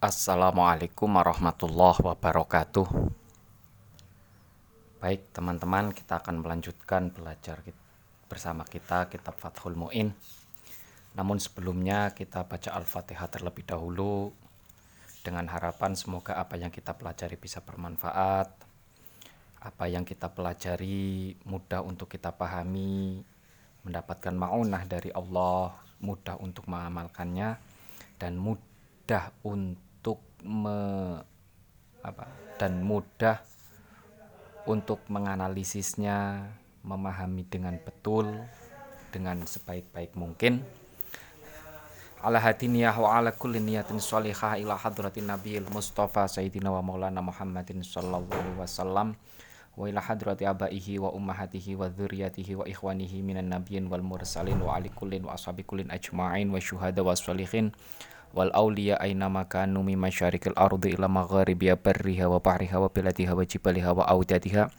Assalamualaikum warahmatullahi wabarakatuh. Baik, teman-teman, kita akan melanjutkan belajar bersama kita kitab Fathul Muin. Namun sebelumnya kita baca Al-Fatihah terlebih dahulu dengan harapan semoga apa yang kita pelajari bisa bermanfaat. Apa yang kita pelajari mudah untuk kita pahami, mendapatkan maunah dari Allah, mudah untuk mengamalkannya dan mudah untuk me, apa, dan mudah untuk menganalisisnya, memahami dengan betul, dengan sebaik-baik mungkin. Ala hadiniyah wa ala kulli niyatin sholihah ila hadratin nabiyil mustafa sayyidina wa maulana Muhammadin sallallahu alaihi wasallam wa ila hadrati abaihi wa ummahatihi wa dzurriyyatihi wa ikhwanihi minan nabiyyin wal mursalin wa ali kullin wa ashabi kullin ajma'in wa syuhada wa sholihin wal awliya aina makanu min masyarikil ardi ila magharibiha barriha wa bahriha wa biladiha wa jibaliha wa audatiha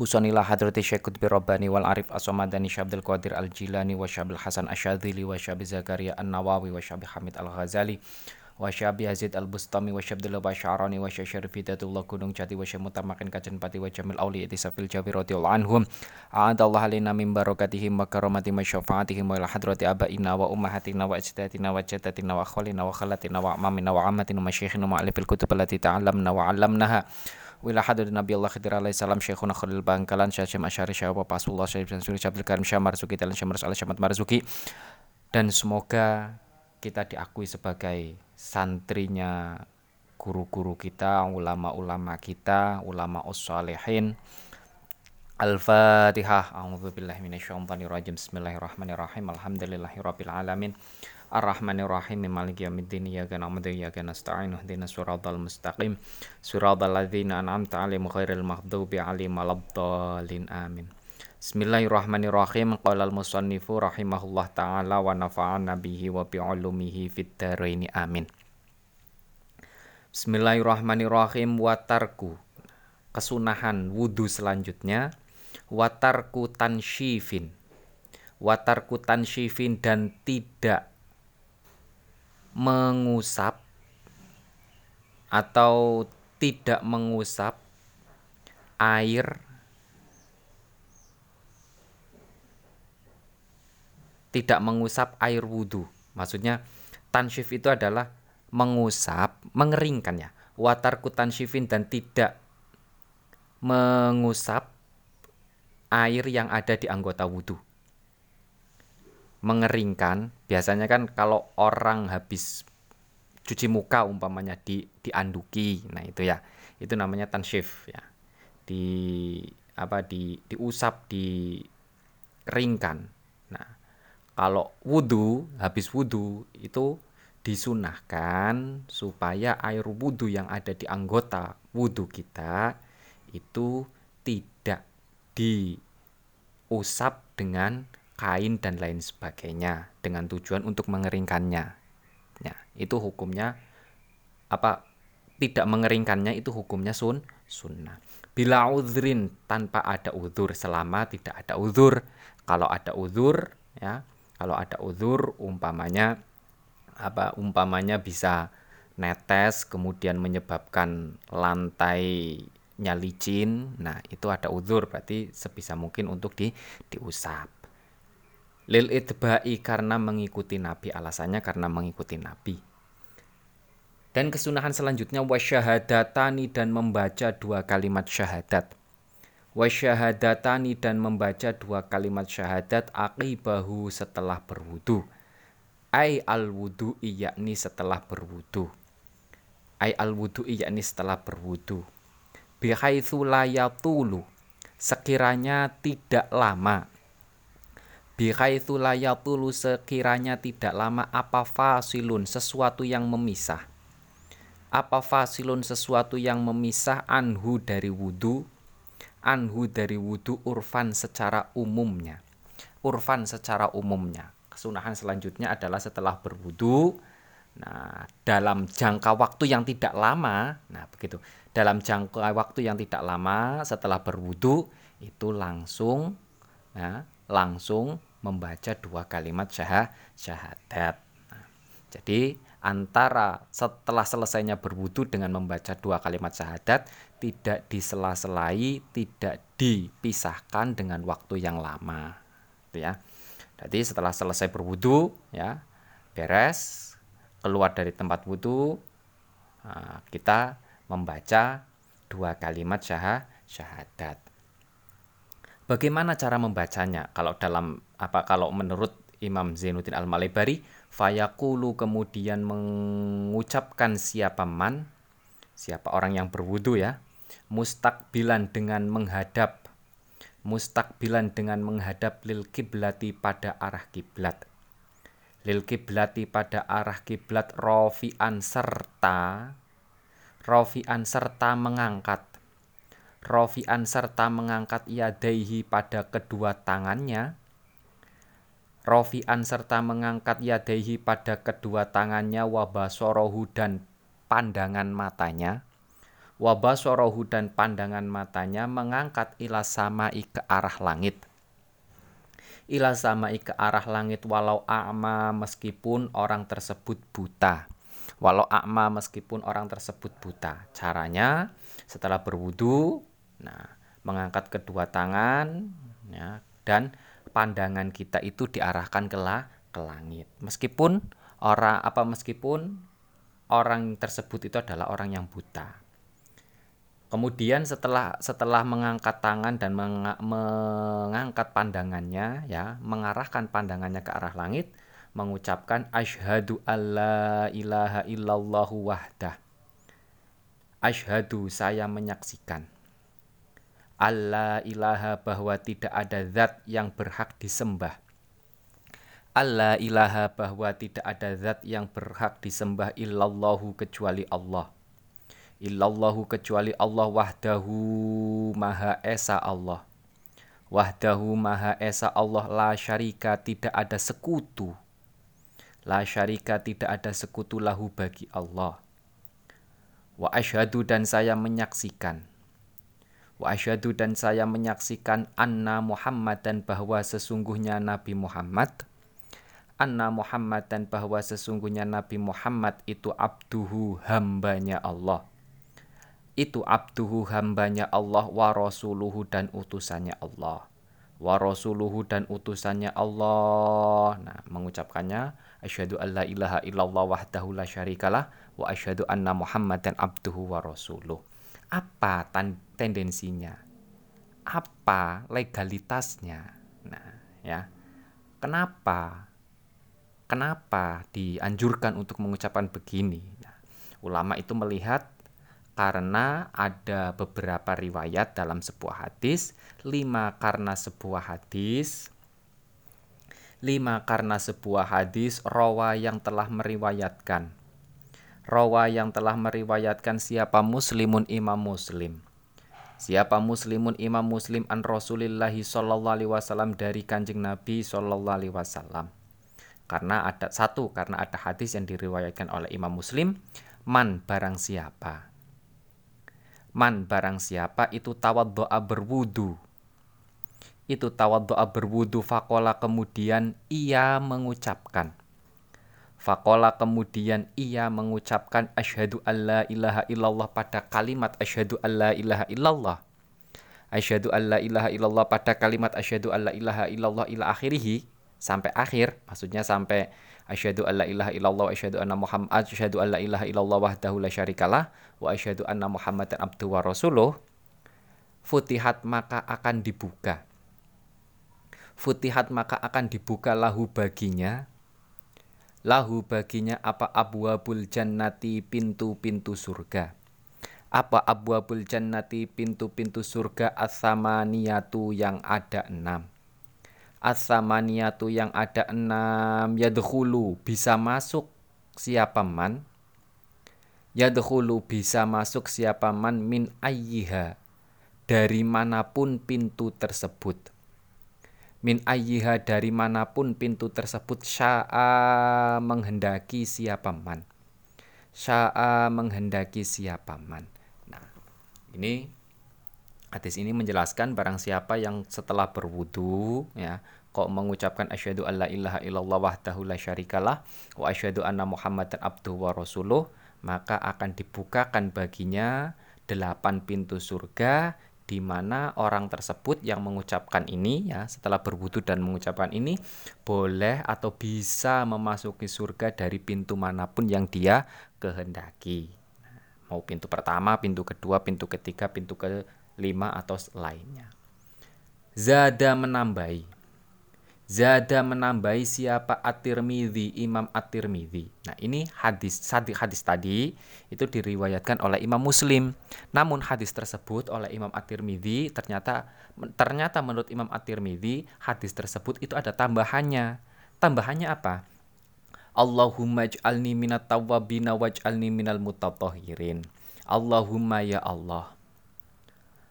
Husanillah hadrati Syekh Qutbi Rabbani wal Arif As-Samadani Syabdul Qadir Al-Jilani wa Syabil Hasan Asyadzili wa Syabi Zakaria An-Nawawi wa Syabi Hamid Al-Ghazali wa Syabi Yazid Al-Bustami wa Syabdullah Basyarani wa Syarif Hidatullah Gunung Jati wa Syamutamakin Kajen Pati wa Jamil Auli Itisafil Jabi radhiyallahu anhum A'adallah alina min barakatihim wa karamati wa syafaatihim wa ila hadrati abaina wa ummahatina wa ajdatina wa jaddatina wa akhwalina wa khalatina wa amamina wa ammatina wa masyikhina wa alifil kutub allati ta'allamna wa 'allamnaha Wila hadir Nabi Allah Khidir alaihi salam Syekhuna Khalil Bangkalan Syekh Asyari Syekh Pasullah Syekh Suri Syekh Karim Syekh Marzuki Marzuki dan semoga kita diakui sebagai santrinya guru-guru kita, ulama-ulama kita, ulama ussalihin. Al-Fatihah. A'udzubillahi minasyaitonirrajim. Bismillahirrahmanirrahim. Alhamdulillahirabbil alamin. Ar-Rahmanir-Rahim Maliki yaumiddin Iyyaka na'budu wa iyyaka nasta'in Ihdinas siratal mustaqim Siratal ladzina an'amta 'alaihim ghairil maghdubi 'alaihim waladdallin amin Bismillahirrahmanirrahim. Qala al-musannifu rahimahullah ta'ala wa nafa'ana bihi wa bi'ulumihi fid dharaini amin. Bismillahirrahmanirrahim. Watarku kesunahan wudhu selanjutnya. Watarku tanshifin. Watarku tanshifin dan tidak mengusap atau tidak mengusap air tidak mengusap air wudhu maksudnya tanshif itu adalah mengusap mengeringkan ya watar kutanshifin dan tidak mengusap air yang ada di anggota wudhu mengeringkan biasanya kan kalau orang habis cuci muka umpamanya di dianduki nah itu ya. Itu namanya tanshif ya. Di apa di diusap dikeringkan nah kalau wudhu habis wudhu itu disunahkan supaya air wudhu yang ada di anggota wudhu kita itu tidak diusap dengan kain dan lain sebagainya dengan tujuan untuk mengeringkannya. Ya, itu hukumnya apa? Tidak mengeringkannya itu hukumnya sun sunnah. Bila udhrin tanpa ada udhur selama tidak ada udhur. Kalau ada udhur ya, kalau ada udhur umpamanya apa? Umpamanya bisa netes kemudian menyebabkan lantai licin. Nah, itu ada udhur berarti sebisa mungkin untuk di diusap lil itba'i karena mengikuti nabi alasannya karena mengikuti nabi dan kesunahan selanjutnya wasyahadatani dan membaca dua kalimat syahadat wasyahadatani dan membaca dua kalimat syahadat aqibahu setelah berwudu. Ai al wudu yakni setelah berwudu. Ai al wudu yakni setelah berwudu. Bihaitsu la sekiranya tidak lama. Bihaitsu layatulu sekiranya tidak lama apa fasilun sesuatu yang memisah. Apa fasilun sesuatu yang memisah anhu dari wudhu anhu dari wudhu urfan secara umumnya. Urfan secara umumnya. Kesunahan selanjutnya adalah setelah berwudhu Nah, dalam jangka waktu yang tidak lama, nah begitu. Dalam jangka waktu yang tidak lama setelah berwudhu itu langsung, nah, langsung membaca dua kalimat syah syahadat. Nah, jadi antara setelah selesainya berwudu dengan membaca dua kalimat syahadat tidak disela-selai, tidak dipisahkan dengan waktu yang lama. Gitu ya. Jadi setelah selesai berwudu ya, beres, keluar dari tempat wudu, kita membaca dua kalimat syahadat. Bagaimana cara membacanya? Kalau dalam apa kalau menurut Imam Zainuddin Al-Malebari, fayaqulu kemudian mengucapkan siapa man, siapa orang yang berwudu ya, mustakbilan dengan menghadap mustakbilan dengan menghadap lil kiblati pada arah kiblat. Lil kiblati pada arah kiblat rofian serta rofian serta mengangkat. Rofian serta mengangkat yadaihi pada kedua tangannya. Rofian serta mengangkat yadaihi pada kedua tangannya wabasorohu dan pandangan matanya wabasorohu dan pandangan matanya mengangkat ila samai ke arah langit. Ila samai ke arah langit walau a'ma meskipun orang tersebut buta. Walau a'ma meskipun orang tersebut buta. Caranya setelah berwudu nah mengangkat kedua tangan ya dan pandangan kita itu diarahkan ke, la, ke langit. Meskipun orang apa meskipun orang tersebut itu adalah orang yang buta Kemudian setelah setelah mengangkat tangan dan meng, mengangkat pandangannya ya, mengarahkan pandangannya ke arah langit, mengucapkan asyhadu alla ilaha illallahu wahdah. Asyhadu saya menyaksikan Allah ilaha bahwa tidak ada zat yang berhak disembah. Allah ilaha bahwa tidak ada zat yang berhak disembah illallahu kecuali Allah illallahu kecuali Allah wahdahu maha esa Allah. Wahdahu maha esa Allah la syarika tidak ada sekutu. La syarika tidak ada sekutu lahu bagi Allah. Wa asyhadu dan saya menyaksikan. Wa asyhadu dan saya menyaksikan anna Muhammad dan bahwa sesungguhnya Nabi Muhammad. Anna Muhammad dan bahwa sesungguhnya Nabi Muhammad itu abduhu hambanya Allah itu abduhu hambanya Allah wa rasuluhu dan utusannya Allah. Wa rasuluhu dan utusannya Allah. Nah mengucapkannya asyhadu alla ilaha illallah wahdahu la syarikalah wa asyhadu anna muhammadan abduhu wa rasuluh. Apa tendensinya? Apa legalitasnya? Nah ya. Kenapa? Kenapa dianjurkan untuk mengucapkan begini? Nah, ulama itu melihat karena ada beberapa riwayat dalam sebuah hadis, lima karena sebuah hadis, lima karena sebuah hadis rawa yang telah meriwayatkan. Rawa yang telah meriwayatkan siapa muslimun imam muslim. Siapa muslimun imam muslim an Rasulillahi sallallahu alaihi wasallam dari Kanjeng Nabi sallallahu alaihi wasallam. Karena ada satu karena ada hadis yang diriwayatkan oleh Imam Muslim, man barang siapa Man barang siapa itu tawaddo'a berwudu. Itu tawaddo'a berwudu Fakola kemudian ia mengucapkan. Fakola kemudian ia mengucapkan Asyhadu alla ilaha illallah pada kalimat Asyhadu alla ilaha illallah. Asyhadu alla ilaha illallah pada kalimat Asyhadu alla ilaha illallah ila akhirihi Sampai akhir Maksudnya sampai asyhadu alla ilaha illallah wa asyhadu anna muhammad asyhadu alla ilaha illallah wahdahu la syarikalah wa asyhadu anna muhammadan abduhu wa rasuluh. Futihat maka akan dibuka. Futihat maka akan dibuka lahu baginya. Lahu baginya apa? Abwabul jannati pintu-pintu surga. Apa abwabul jannati pintu-pintu surga? Asamaniyatu yang ada enam As-samaniyatu yang ada enam. Yadkhulu bisa masuk siapa man? Yadkhulu bisa masuk siapa man min ayyiha? Dari mana pun pintu tersebut. Min ayyiha dari mana pun pintu tersebut Sya'a menghendaki siapa man? Sya'a menghendaki siapa man? Nah ini Hadis ini menjelaskan barang siapa yang setelah berwudu ya kau mengucapkan asyhadu alla ilaha illallah wahdahu la syarikalah wa asyhadu anna muhammadan abduhu wa rasuluh maka akan dibukakan baginya delapan pintu surga di mana orang tersebut yang mengucapkan ini ya setelah berwudu dan mengucapkan ini boleh atau bisa memasuki surga dari pintu mana pun yang dia kehendaki. Mau pintu pertama, pintu kedua, pintu ketiga, pintu kelima atau lainnya. Zada menambahi Zada menambahi siapa At-Tirmidzi, Imam At-Tirmidzi. Nah, ini hadis hadis hadis tadi itu diriwayatkan oleh Imam Muslim. Namun hadis tersebut oleh Imam At-Tirmidzi ternyata ternyata menurut Imam At-Tirmidzi hadis tersebut itu ada tambahannya. Tambahannya apa? Allahumma ij'alni minat tawwabina waj'alni minal mutatahhirin. Allahumma ya Allah.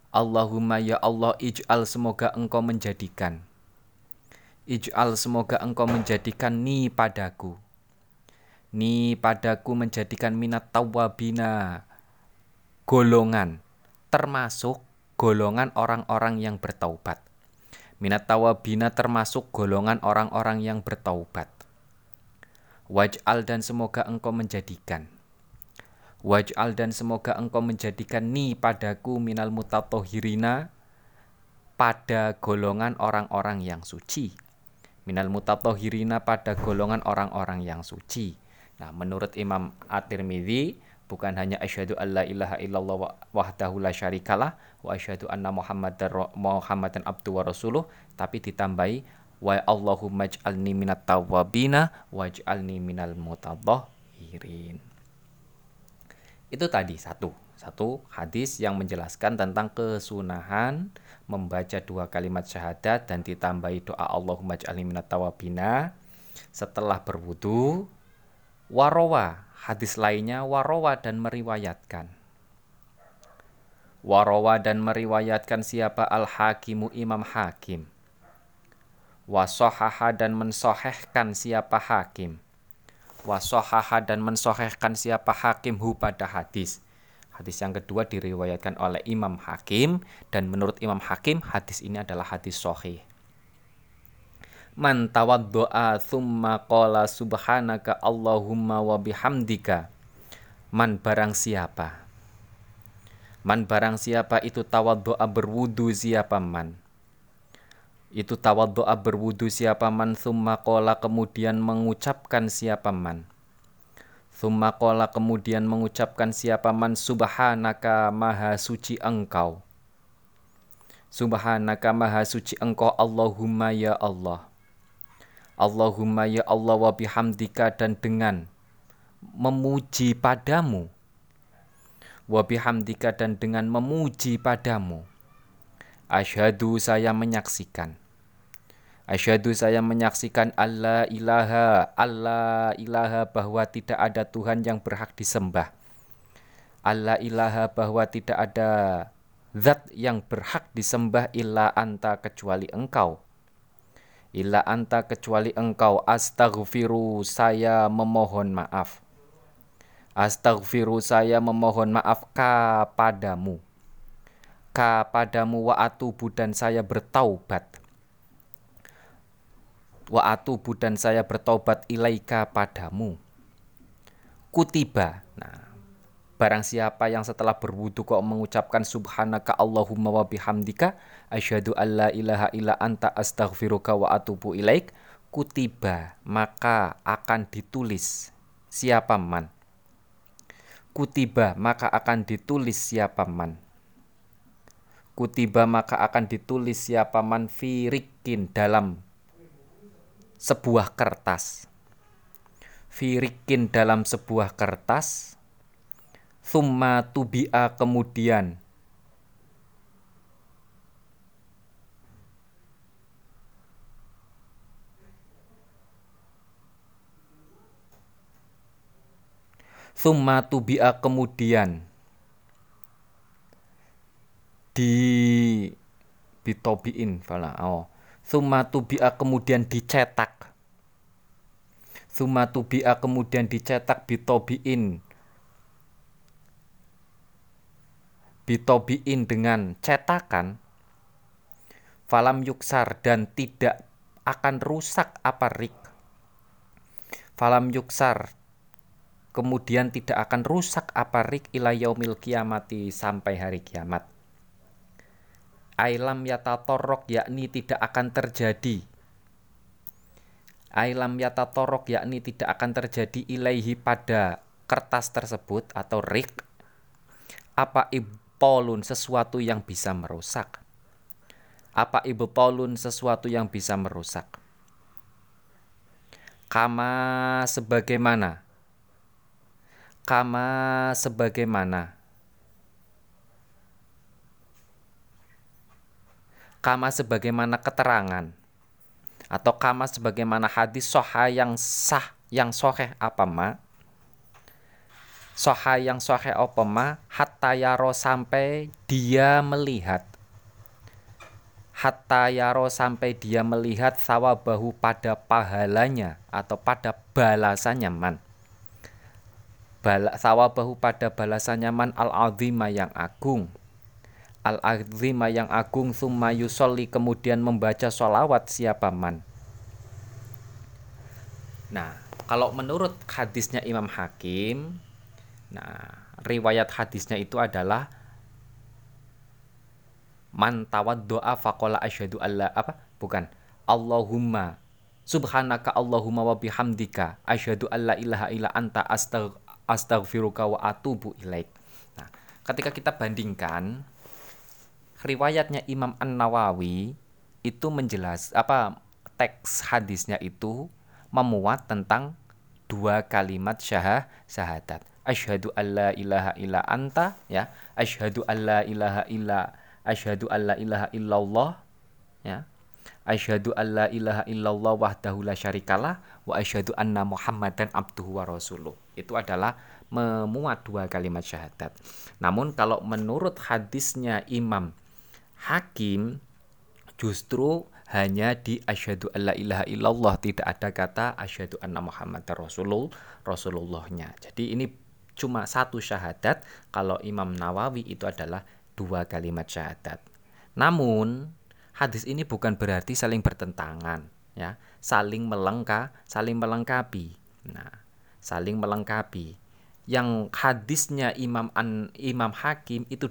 Allahumma ya Allah ij'al semoga engkau menjadikan Ij'al semoga engkau menjadikan ni padaku. Ni padaku menjadikan minat tawabina golongan termasuk golongan orang-orang yang bertaubat. Minat tawabina termasuk golongan orang-orang yang bertaubat. Waj'al dan semoga engkau menjadikan. Waj'al dan semoga engkau menjadikan ni padaku minal mutatohirina pada golongan orang-orang yang suci minal mutatohirina pada golongan orang-orang yang suci. Nah, menurut Imam At-Tirmidzi bukan hanya asyhadu alla ilaha illallah wahdahu la syarikalah wa asyhadu anna muhammadar muhammadan abdu wa rasuluh tapi ditambahi wa allahumma ij'alni minat tawwabina waj'alni minal mutatahhirin. Itu tadi satu. Satu hadis yang menjelaskan tentang kesunahan membaca dua kalimat syahadat dan ditambahi doa Allahumma ja'alni minat tawabina setelah berwudu. Warawa, hadis lainnya warawa dan meriwayatkan. Warawa dan meriwayatkan siapa al-hakimu imam hakim. Wasohaha dan mensohehkan siapa hakim. Wasohaha dan mensohehkan siapa hakim hu pada hadis Hadis yang kedua diriwayatkan oleh Imam Hakim dan menurut Imam Hakim hadis ini adalah hadis sahih. Man tawaddoa thumma qala subhanaka Allahumma wa bihamdika. Man barang siapa? Man barang siapa itu tawaddoa berwudu siapa man? Itu tawaddoa berwudu siapa man thumma qala kemudian mengucapkan siapa man? Thumma qala kemudian mengucapkan siapa man subhanaka maha suci engkau. Subhanaka maha suci engkau Allahumma ya Allah. Allahumma ya Allah wa bihamdika dan dengan memuji padamu. Wa bihamdika dan dengan memuji padamu. Asyhadu saya menyaksikan Asyhadu saya menyaksikan Allah ilaha Allah ilaha bahwa tidak ada Tuhan yang berhak disembah. Allah ilaha bahwa tidak ada zat yang berhak disembah illa anta kecuali engkau. Illa anta kecuali engkau astaghfiru saya memohon maaf. Astaghfiru saya memohon maaf kepadamu. Kepadamu wa atubu dan saya bertaubat wa atubu dan saya bertobat ilaika padamu. Kutiba. Nah, barang siapa yang setelah berwudu kok mengucapkan subhanaka Allahumma wa bihamdika asyhadu alla ilaha illa anta astaghfiruka wa atubu ilaik kutiba maka akan ditulis siapa man kutiba maka akan ditulis siapa man kutiba maka akan ditulis siapa man firikin dalam sebuah kertas. Firikin dalam sebuah kertas. Thumma tubi'a kemudian Thumma tubi'a kemudian di bitobiin fala oh Sumatubia kemudian dicetak. Sumatubia kemudian dicetak bitobiin. Bitobiin dengan cetakan. Falam yuksar dan tidak akan rusak apa rik falam yuksar kemudian tidak akan rusak apa rik ila kiamati sampai hari kiamat ailam yatatorok yakni tidak akan terjadi. Ailam yatatorok yakni tidak akan terjadi ilaihi pada kertas tersebut atau rik. Apa ibtolun sesuatu yang bisa merusak? Apa ibtolun sesuatu yang bisa merusak? Kama sebagaimana? Kama sebagaimana kama sebagaimana keterangan atau kama sebagaimana hadis soha yang sah yang soheh apa ma? Soha yang soheh apa ma? Hatta yaro sampai dia melihat. Hatta yaro sampai dia melihat sawabahu pada pahalanya atau pada balasannya man. Bala, sawabahu pada balasannya man al azima yang agung al azima yang agung summa yusolli kemudian membaca sholawat siapa man? Nah kalau menurut hadisnya Imam Hakim nah riwayat hadisnya itu adalah man doa faqala asyhadu alla apa? Bukan. Allahumma subhanaka Allahumma wa bihamdika asyhadu alla ilaha illa anta astaghfiruka wa atubu ilaik. Nah, ketika kita bandingkan riwayatnya Imam An Nawawi itu menjelas apa teks hadisnya itu memuat tentang dua kalimat syahah syahadat. Asyhadu alla ilaha illa anta ya. Asyhadu alla ilaha illa asyhadu alla ilaha illallah ya. Asyhadu alla ilaha illallah wahdahu la syarikalah wa asyhadu anna muhammadan abduhu wa rasuluh. Itu adalah memuat dua kalimat syahadat. Namun kalau menurut hadisnya Imam hakim justru hanya di asyhadu alla ilaha illallah tidak ada kata asyhadu anna muhammad rasulullah rasulullahnya. Jadi ini cuma satu syahadat kalau Imam Nawawi itu adalah dua kalimat syahadat. Namun hadis ini bukan berarti saling bertentangan ya. Saling saling melengkapi. Nah saling melengkapi. Yang hadisnya Imam An, Imam Hakim itu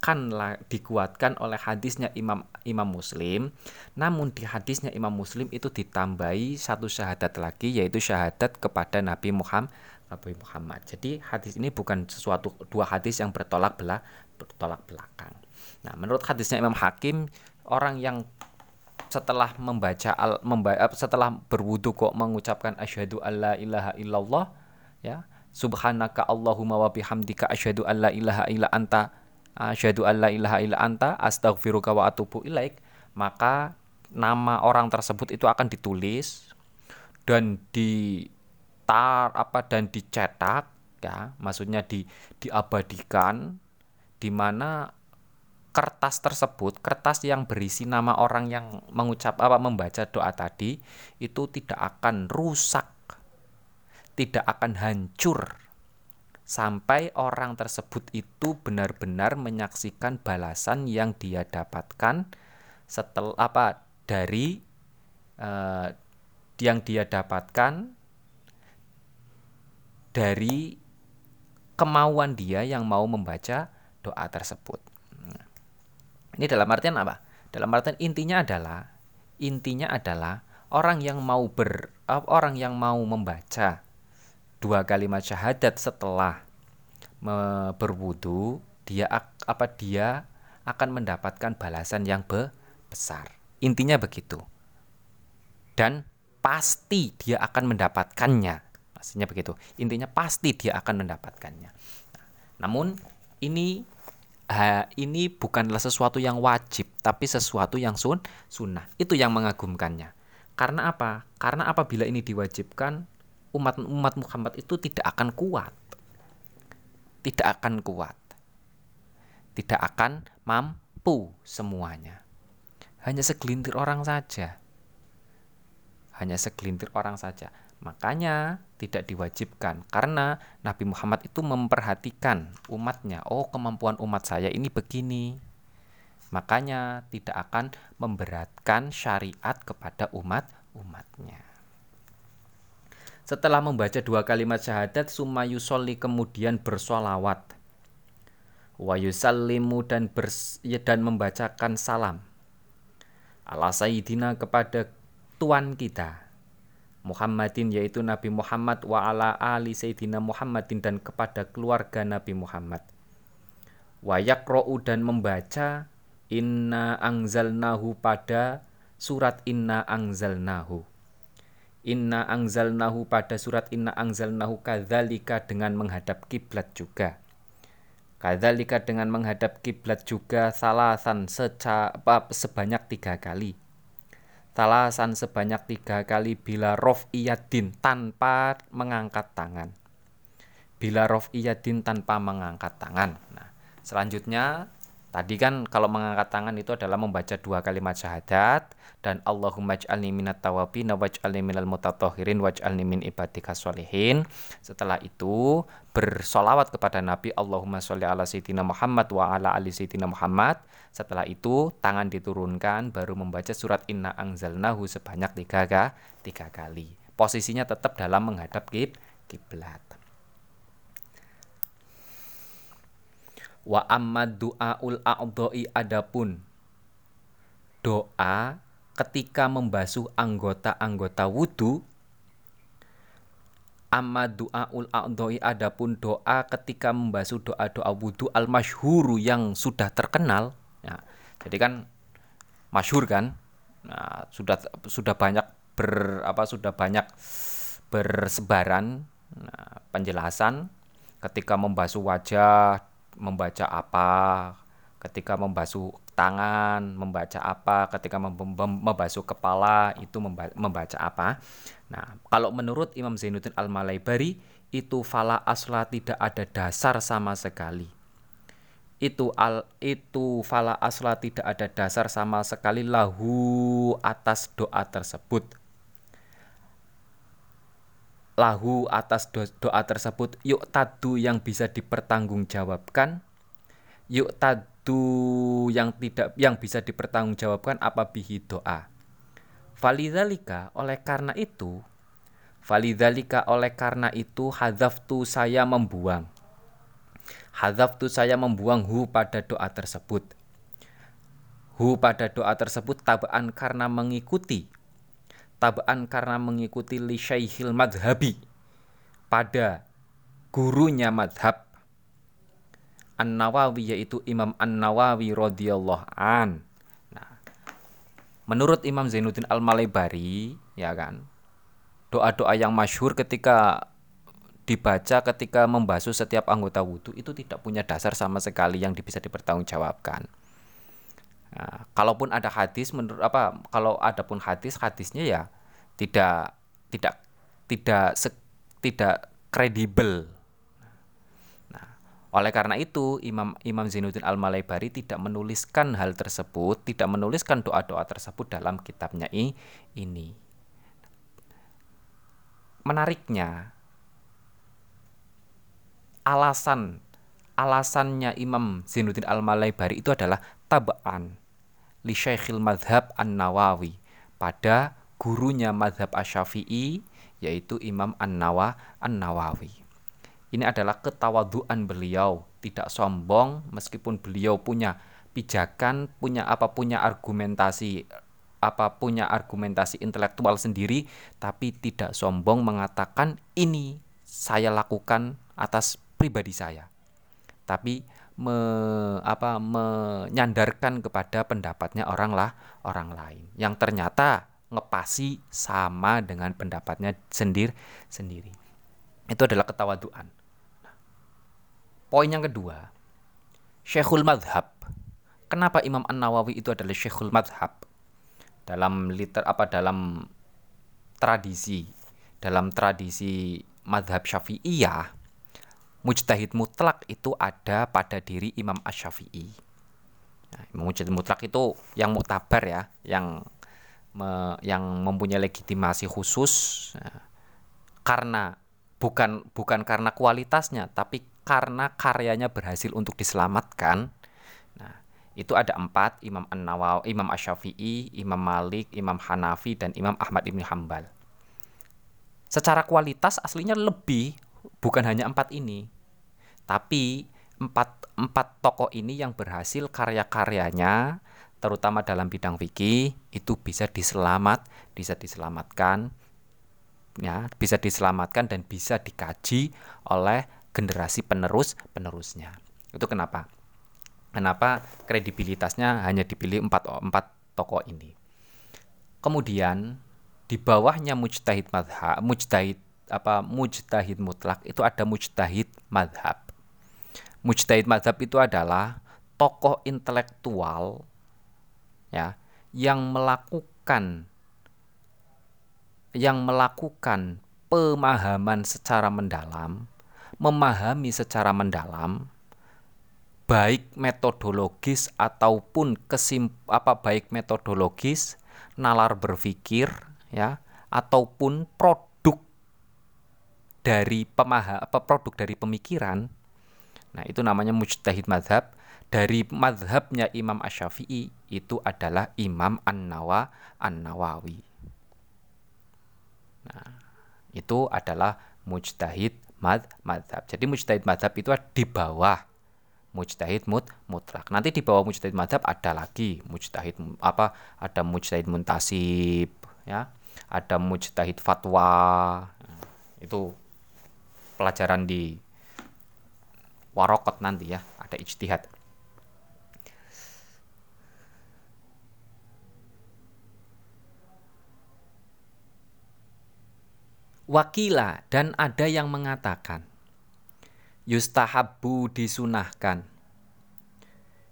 dikuatkan dikuatkan oleh hadisnya Imam Imam Muslim. Namun di hadisnya Imam Muslim itu ditambahi satu syahadat lagi yaitu syahadat kepada Nabi Muhammad Nabi Muhammad. Jadi hadis ini bukan sesuatu dua hadis yang bertolak belah bertolak belakang. Nah, menurut hadisnya Imam Hakim orang yang setelah membaca al, memba, setelah berwudu kok mengucapkan asyhadu alla ilaha illallah ya subhanaka Allahumma wa bihamdika asyhadu alla ilaha illa anta asyhadu alla ilaha illa anta astaghfiruka wa atubu ilaik. Maka nama orang tersebut itu akan ditulis dan di tar apa dan dicetak ya. Maksudnya di diabadikan di mana kertas tersebut, kertas yang berisi nama orang yang mengucap apa membaca doa tadi itu tidak akan rusak tidak akan hancur sampai orang tersebut itu benar-benar menyaksikan balasan yang dia dapatkan setelah apa dari uh, yang dia dapatkan dari kemauan dia yang mau membaca doa tersebut. Ini dalam artian apa? Dalam artian intinya adalah intinya adalah orang yang mau ber orang yang mau membaca dua kalimat syahadat setelah berwudu dia apa dia akan mendapatkan balasan yang be besar. Intinya begitu. Dan pasti dia akan mendapatkannya. Pastinya begitu. Intinya pasti dia akan mendapatkannya. Namun ini ha, ini bukanlah sesuatu yang wajib tapi sesuatu yang sun sunnah. Itu yang mengagumkannya. Karena apa? Karena apabila ini diwajibkan umat umat Muhammad itu tidak akan kuat. Tidak akan kuat. Tidak akan mampu semuanya. Hanya segelintir orang saja. Hanya segelintir orang saja. Makanya tidak diwajibkan karena Nabi Muhammad itu memperhatikan umatnya. Oh kemampuan umat saya ini begini. Makanya tidak akan memberatkan syariat kepada umat-umatnya. Setelah membaca dua kalimat syahadat, summa yusolli kemudian bersolawat. Wa yusallimu dan, bers, ya, dan membacakan salam. Ala sayyidina kepada Tuan kita Muhammadin yaitu Nabi Muhammad wa ala ali Sayyidina Muhammadin dan kepada keluarga Nabi Muhammad. Wa dan membaca inna angzalnahu pada surat inna angzalnahu. Inna angzalnahu pada surat inna angzalnahu kadzalika dengan menghadap kiblat juga. Kadzalika dengan menghadap kiblat juga salasan seca, sebanyak tiga kali Talasan sebanyak tiga kali bila rof iyadin tanpa mengangkat tangan. Bila rof iyadin tanpa mengangkat tangan. Nah, selanjutnya tadi kan kalau mengangkat tangan itu adalah membaca dua kalimat syahadat dan Allahumma ij'alni minat tawabin waj'alni minal mutatahhirin waj'alni min ibadika sholihin. Setelah itu bersolawat kepada Nabi Allahumma sholli ala sayyidina Muhammad wa ala ali sayyidina Muhammad setelah itu tangan diturunkan baru membaca surat Inna Angzalnahu sebanyak tiga, tiga kali. Posisinya tetap dalam menghadap kiblat. Wa amma du'aul a'dha'i adapun. Doa ketika membasuh anggota-anggota wudhu amma du'aul a'dha'i adapun doa ketika membasuh doa-doa wudhu al-masyhuru yang sudah terkenal. Ya, jadi kan masyhur kan, nah, sudah sudah banyak ber apa sudah banyak bersebaran nah, penjelasan ketika membasuh wajah membaca apa, ketika membasuh tangan membaca apa, ketika membasuh kepala itu membaca apa. Nah, kalau menurut Imam Zainuddin Al-Malaibari itu fala asla tidak ada dasar sama sekali itu al itu fala asla tidak ada dasar sama sekali lahu atas doa tersebut lahu atas do, doa tersebut yuk tadu yang bisa dipertanggungjawabkan yuk tadu yang tidak yang bisa dipertanggungjawabkan apa bihi doa Falidhalika oleh karena itu Falidhalika oleh karena itu hadaftu saya membuang tu saya membuang hu pada doa tersebut. Hu pada doa tersebut tabaan karena mengikuti. Tabaan karena mengikuti li syaihil madhabi. Pada gurunya madhab. An-Nawawi yaitu Imam An-Nawawi radhiyallahu an. Nah, menurut Imam Zainuddin Al-Malebari, ya kan, doa-doa yang masyhur ketika dibaca ketika membasuh setiap anggota wudhu itu tidak punya dasar sama sekali yang bisa dipertanggungjawabkan. Nah, kalaupun ada hadis menurut apa kalau ada pun hadis hadisnya ya tidak tidak tidak se, tidak kredibel. Nah, oleh karena itu Imam Imam Zainuddin Al Malaybari tidak menuliskan hal tersebut, tidak menuliskan doa-doa tersebut dalam kitabnya ini. Menariknya, alasan alasannya Imam Zainuddin Al-Malaybari itu adalah tabaan li Syekhil Madhab An-Nawawi pada gurunya Madhab Asyafi'i yaitu Imam An-Nawa An-Nawawi. Ini adalah ketawaduan beliau, tidak sombong meskipun beliau punya pijakan, punya apa punya argumentasi apa punya argumentasi intelektual sendiri tapi tidak sombong mengatakan ini saya lakukan atas pribadi saya. Tapi me, apa, menyandarkan kepada pendapatnya orang lah orang lain yang ternyata ngepasi sama dengan pendapatnya sendiri sendiri. Itu adalah ketawaduan. poin yang kedua, Syekhul Madhab. Kenapa Imam An Nawawi itu adalah Syekhul Madhab? Dalam liter apa dalam tradisi dalam tradisi madhab syafi'iyah mujtahid mutlak itu ada pada diri Imam Ash-Syafi'i. Nah, mujtahid mutlak itu yang muktabar ya, yang me, yang mempunyai legitimasi khusus nah, karena bukan bukan karena kualitasnya, tapi karena karyanya berhasil untuk diselamatkan. Nah, itu ada empat Imam An Nawawi, Imam Asyafi'i, Imam Malik, Imam Hanafi dan Imam Ahmad ibn Hambal. Secara kualitas aslinya lebih bukan hanya empat ini, tapi empat empat tokoh ini yang berhasil karya-karyanya terutama dalam bidang fikih itu bisa diselamat, bisa diselamatkan ya, bisa diselamatkan dan bisa dikaji oleh generasi penerus penerusnya. Itu kenapa? Kenapa kredibilitasnya hanya dipilih empat, empat tokoh ini? Kemudian di bawahnya mujtahid madhab, mujtahid apa mujtahid mutlak itu ada mujtahid madhab. Mujtahid madhab itu adalah tokoh intelektual ya yang melakukan yang melakukan pemahaman secara mendalam, memahami secara mendalam baik metodologis ataupun kesim apa baik metodologis nalar berpikir ya ataupun produk dari pemaha apa produk dari pemikiran nah itu namanya mujtahid madhab dari madhabnya Imam Asyafi'i itu adalah Imam An-Nawa An-Nawawi nah itu adalah mujtahid mad madhab jadi mujtahid madhab itu di bawah mujtahid mut mutlak. Nanti di bawah mujtahid madhab ada lagi mujtahid apa? Ada mujtahid muntasib, ya. Ada mujtahid fatwa. Nah, itu pelajaran di warokot nanti ya, ada ijtihad. Wakila dan ada yang mengatakan yustahabu disunahkan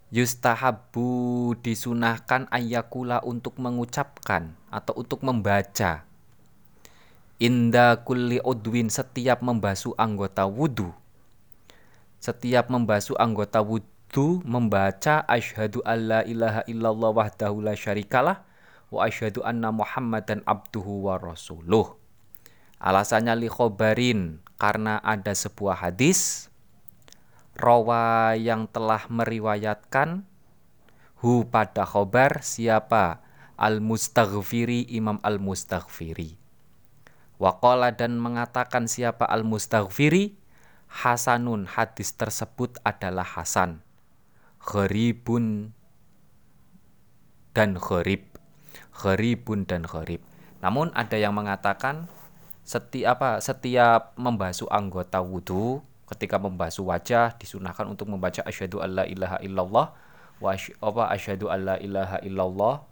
yustahabu disunahkan ayakula untuk mengucapkan atau untuk membaca inda kulli udwin setiap membasuh anggota wudhu setiap membasuh anggota wudhu membaca asyhadu alla ilaha illallah wahdahu la syarikalah wa asyhadu anna muhammadan abduhu wa rasuluh. Alasannya li khobarin karena ada sebuah hadis rawa yang telah meriwayatkan hu pada khobar siapa? Al mustaghfiri imam al mustaghfiri Waqala dan mengatakan siapa al mustaghfiri hasanun hadis tersebut adalah hasan. Gharibun dan gharib. Gharibun dan gharib. Namun ada yang mengatakan setiap apa setiap membasuh anggota wudhu ketika membasuh wajah disunahkan untuk membaca asyhadu alla ilaha illallah wa asyhadu alla ilaha illallah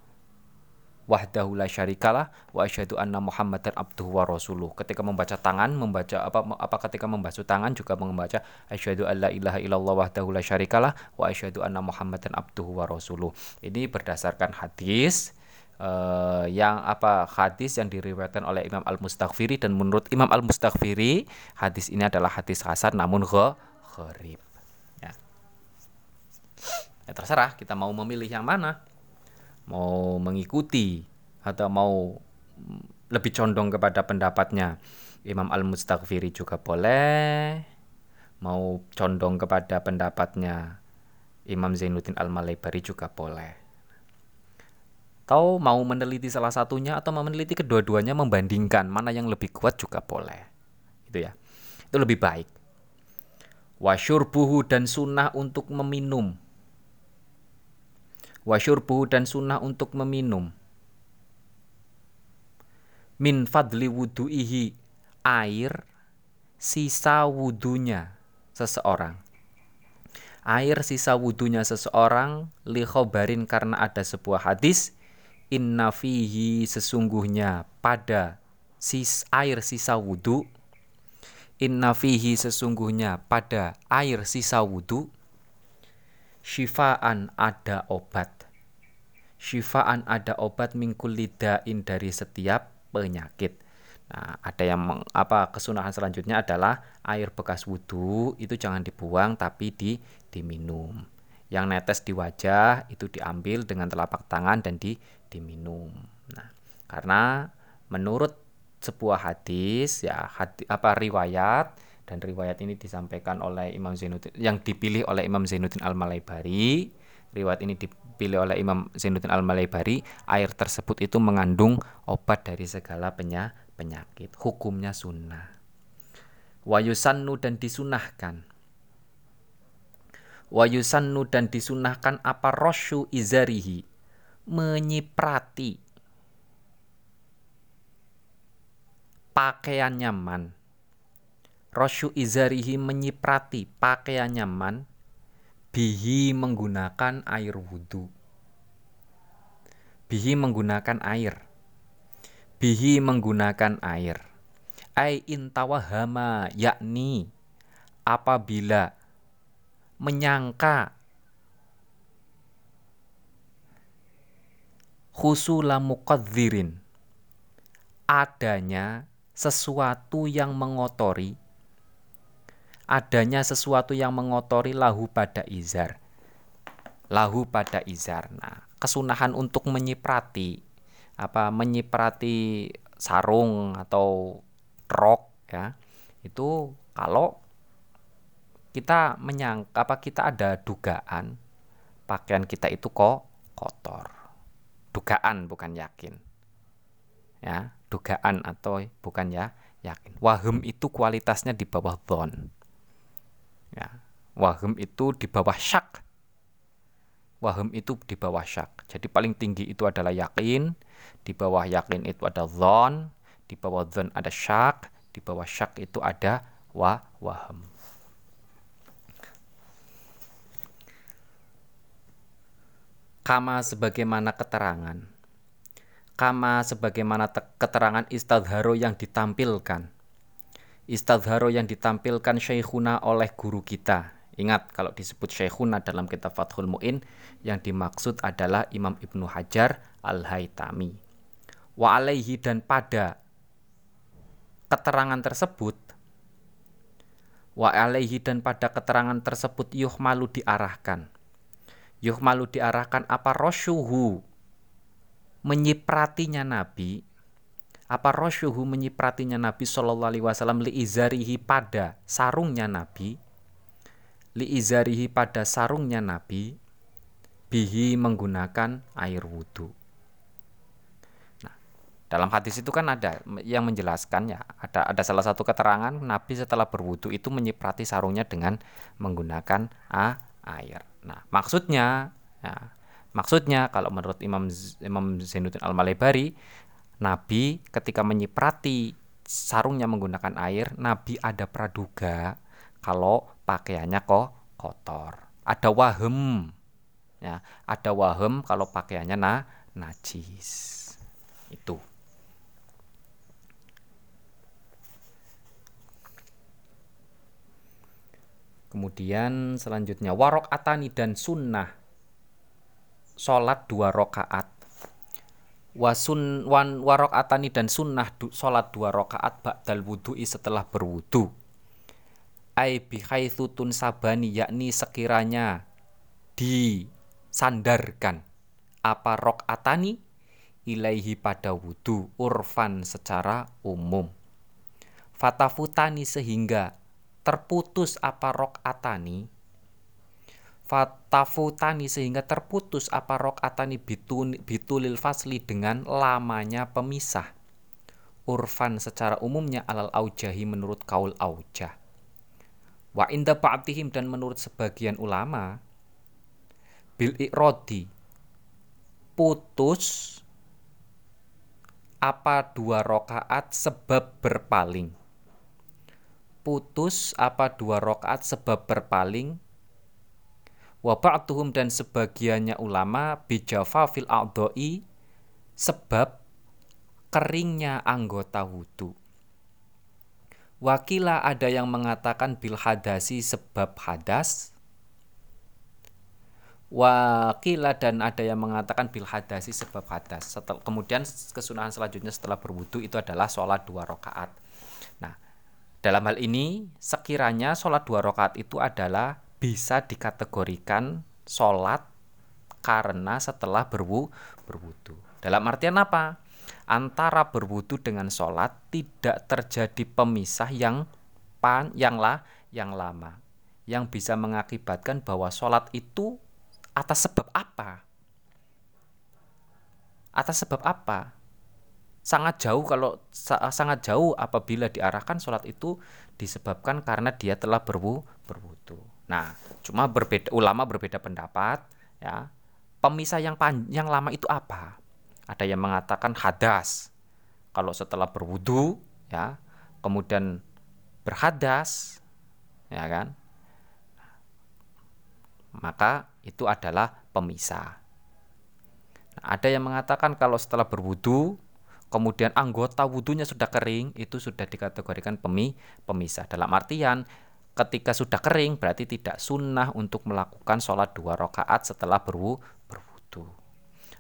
wahdahu la syarikalah wa asyhadu anna muhammadan abduhu wa rasuluh ketika membaca tangan membaca apa apa ketika membasuh tangan juga membaca asyhadu alla ilaha illallah wahdahu la syarikalah wa asyhadu anna muhammadan abduhu wa rasuluh ini berdasarkan hadis uh, yang apa hadis yang diriwayatkan oleh Imam Al Mustaghfiri dan menurut Imam Al Mustaghfiri hadis ini adalah hadis hasan namun gharib. Ya. ya terserah kita mau memilih yang mana. Mau mengikuti atau mau lebih condong kepada pendapatnya. Imam Al Mustaghfiri juga boleh. Mau condong kepada pendapatnya. Imam Zainuddin Al Malaybari juga boleh. Atau mau meneliti salah satunya atau mau meneliti kedua-duanya membandingkan mana yang lebih kuat juga boleh. Itu ya. Itu lebih baik. Wasyurbuhu dan sunnah untuk meminum wasyurbuhu dan sunnah untuk meminum. Min fadli wudu'ihi air sisa wudunya seseorang. Air sisa wudunya seseorang li khobarin karena ada sebuah hadis inna fihi sesungguhnya pada sis air sisa wudhu inna fihi sesungguhnya pada air sisa wudhu syifaan ada obat syifaan ada obat mingkul lidain dari setiap penyakit Nah, ada yang meng, apa kesunahan selanjutnya adalah air bekas wudhu itu jangan dibuang tapi di diminum. Yang netes di wajah itu diambil dengan telapak tangan dan di diminum. Nah, karena menurut sebuah hadis ya hati, apa riwayat dan riwayat ini disampaikan oleh Imam Zainuddin yang dipilih oleh Imam Zainuddin Al-Malaibari riwayat ini dipilih oleh Imam Zainuddin Al-Malaybari air tersebut itu mengandung obat dari segala penyakit. Hukumnya sunnah. Wayusannu dan disunahkan. Wayusannu dan disunahkan apa rosyu izarihi? Menyiprati. Pakaian nyaman. Rosyu izarihi menyiprati pakaian nyaman bihi menggunakan air wudhu bihi menggunakan air. Bihi menggunakan air. Ai intawahama yakni apabila menyangka khusula muqadzirin adanya sesuatu yang mengotori adanya sesuatu yang mengotori lahu pada izar. Lahu pada izar. Nah, kesunahan untuk menyiprati apa menyiprati sarung atau rok ya. Itu kalau kita menyangka apa kita ada dugaan pakaian kita itu kok kotor. Dugaan bukan yakin. Ya, dugaan atau bukan ya yakin. Wahum itu kualitasnya di bawah don Wahum itu di bawah syak. Wahum itu di bawah syak. Jadi paling tinggi itu adalah yakin, di bawah yakin itu ada zon, di bawah zon ada syak, di bawah syak itu ada wa waham. Kama sebagaimana keterangan. Kama sebagaimana keterangan istadharo yang ditampilkan istadharo yang ditampilkan Syekhuna oleh guru kita. Ingat kalau disebut Syekhuna dalam kitab Fathul Mu'in yang dimaksud adalah Imam Ibnu Hajar Al-Haytami. Wa alaihi dan pada keterangan tersebut wa alaihi dan pada keterangan tersebut yuhmalu diarahkan. Yuhmalu diarahkan apa rosyuhu menyipratinya Nabi apa rosyuhu menyipratinya Nabi Shallallahu Alaihi Wasallam li izarihi pada sarungnya Nabi li izarihi pada sarungnya Nabi bihi menggunakan air wudhu. Nah, dalam hadis itu kan ada yang menjelaskan ya ada ada salah satu keterangan Nabi setelah berwudhu itu menyiprati sarungnya dengan menggunakan a, air. Nah, maksudnya ya, maksudnya kalau menurut Imam Imam Zainuddin Al Malebari Nabi ketika menyiprati sarungnya menggunakan air, Nabi ada praduga kalau pakaiannya kok kotor. Ada wahem. Ya, ada wahem kalau pakaiannya na najis. Itu. Kemudian selanjutnya warok atani dan sunnah sholat dua rokaat wasun wan warok atani dan sunnah du, sholat dua rakaat ba'dal wudhu'i setelah berwudu ai bihaitsu sabani yakni sekiranya disandarkan apa rok atani ilaihi pada wudu urfan secara umum. Fatafutani sehingga terputus apa rok atani fatafutani sehingga terputus apa atani bitun, bitulil fasli dengan lamanya pemisah. Urfan secara umumnya alal aujahi menurut kaul aujah wa inda ba'dihim dan menurut sebagian ulama bil ikrodi putus apa dua rokaat sebab berpaling putus apa dua rokaat sebab berpaling wa ba'duhum dan sebagiannya ulama bijafa fil sebab keringnya anggota wudu. Wakila ada yang mengatakan bil hadasi sebab hadas. Wakila dan ada yang mengatakan bil hadasi sebab hadas. Setel, kemudian kesunahan selanjutnya setelah berwudu itu adalah sholat dua rakaat. Nah, dalam hal ini sekiranya sholat dua rakaat itu adalah bisa dikategorikan sholat karena setelah berwu, berwudu. Dalam artian apa? Antara berwudu dengan sholat tidak terjadi pemisah yang pan, yang lah, yang lama, yang bisa mengakibatkan bahwa sholat itu atas sebab apa? Atas sebab apa? Sangat jauh kalau sangat jauh apabila diarahkan sholat itu disebabkan karena dia telah berwu, berwudu. Nah, cuma berbeda ulama berbeda pendapat ya. Pemisah yang panjang lama itu apa? Ada yang mengatakan hadas. Kalau setelah berwudu ya, kemudian berhadas ya kan? Maka itu adalah pemisah. Nah, ada yang mengatakan kalau setelah berwudu kemudian anggota wudhunya sudah kering itu sudah dikategorikan pemi pemisah dalam artian ketika sudah kering berarti tidak sunnah untuk melakukan sholat dua rakaat setelah berwu berwudu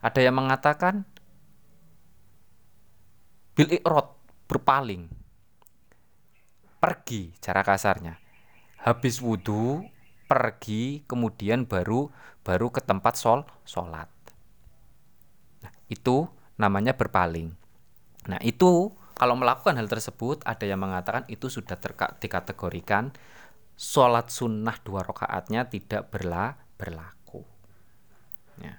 ada yang mengatakan bil ikrot berpaling. Pergi cara kasarnya. Habis wudhu pergi kemudian baru baru ke tempat sol sholat. Nah, itu namanya berpaling. Nah, itu kalau melakukan hal tersebut ada yang mengatakan itu sudah dikategorikan sholat sunnah dua rakaatnya tidak berla berlaku. Ya.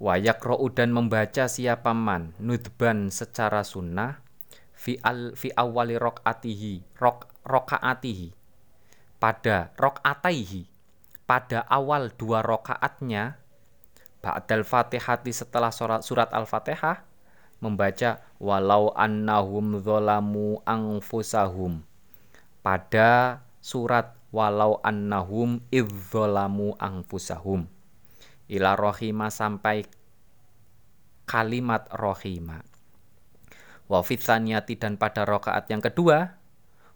Wayak ro'u dan membaca siapa man nudban secara sunnah fi al fi awali rokaatihi rok rokaatihi. Pada rokaataihi pada awal dua rokaatnya ba'dal fatihati setelah surat, surat al-fatihah membaca walau annahum zolamu angfusahum pada surat walau annahum idzolamu angfusahum ila rohima sampai kalimat rohima. Wa fitsaniyati dan pada rokaat yang kedua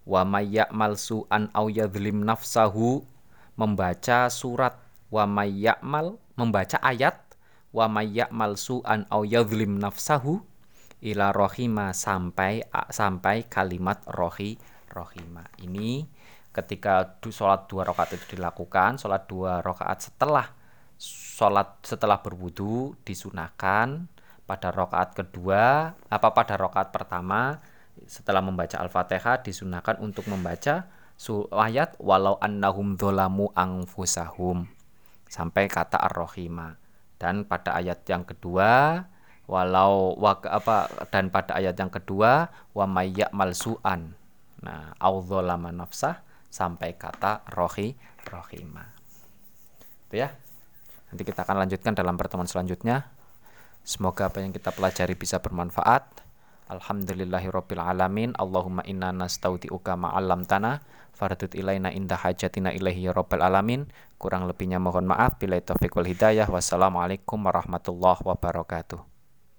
wa mayyamal su'an au yadhlim nafsahu membaca surat. Wa mayyamal membaca ayat. Wa mayyamal su'an au yadhlim nafsahu ila rohima sampai sampai kalimat rohi rohima. Ini ketika sholat dua rakaat itu dilakukan sholat dua rakaat setelah sholat setelah berwudu disunahkan pada rakaat kedua apa pada rakaat pertama setelah membaca al-fatihah disunahkan untuk membaca ayat walau annahum dholamu angfusahum sampai kata ar-rohima. Dan pada ayat yang kedua walau wa, apa dan pada ayat yang kedua wa mayyak malsuan nah audzalama nafsah sampai kata rohi rohima. Itu ya nanti kita akan lanjutkan dalam pertemuan selanjutnya. Semoga apa yang kita pelajari bisa bermanfaat. Alhamdulillahirabbil alamin. Allahumma inna nastaudiuka ma'alam tanah fardut ilaina indah hajatina ilaihi ya alamin. Kurang lebihnya mohon maaf. Bila taufiq wal hidayah. Wassalamualaikum warahmatullahi wabarakatuh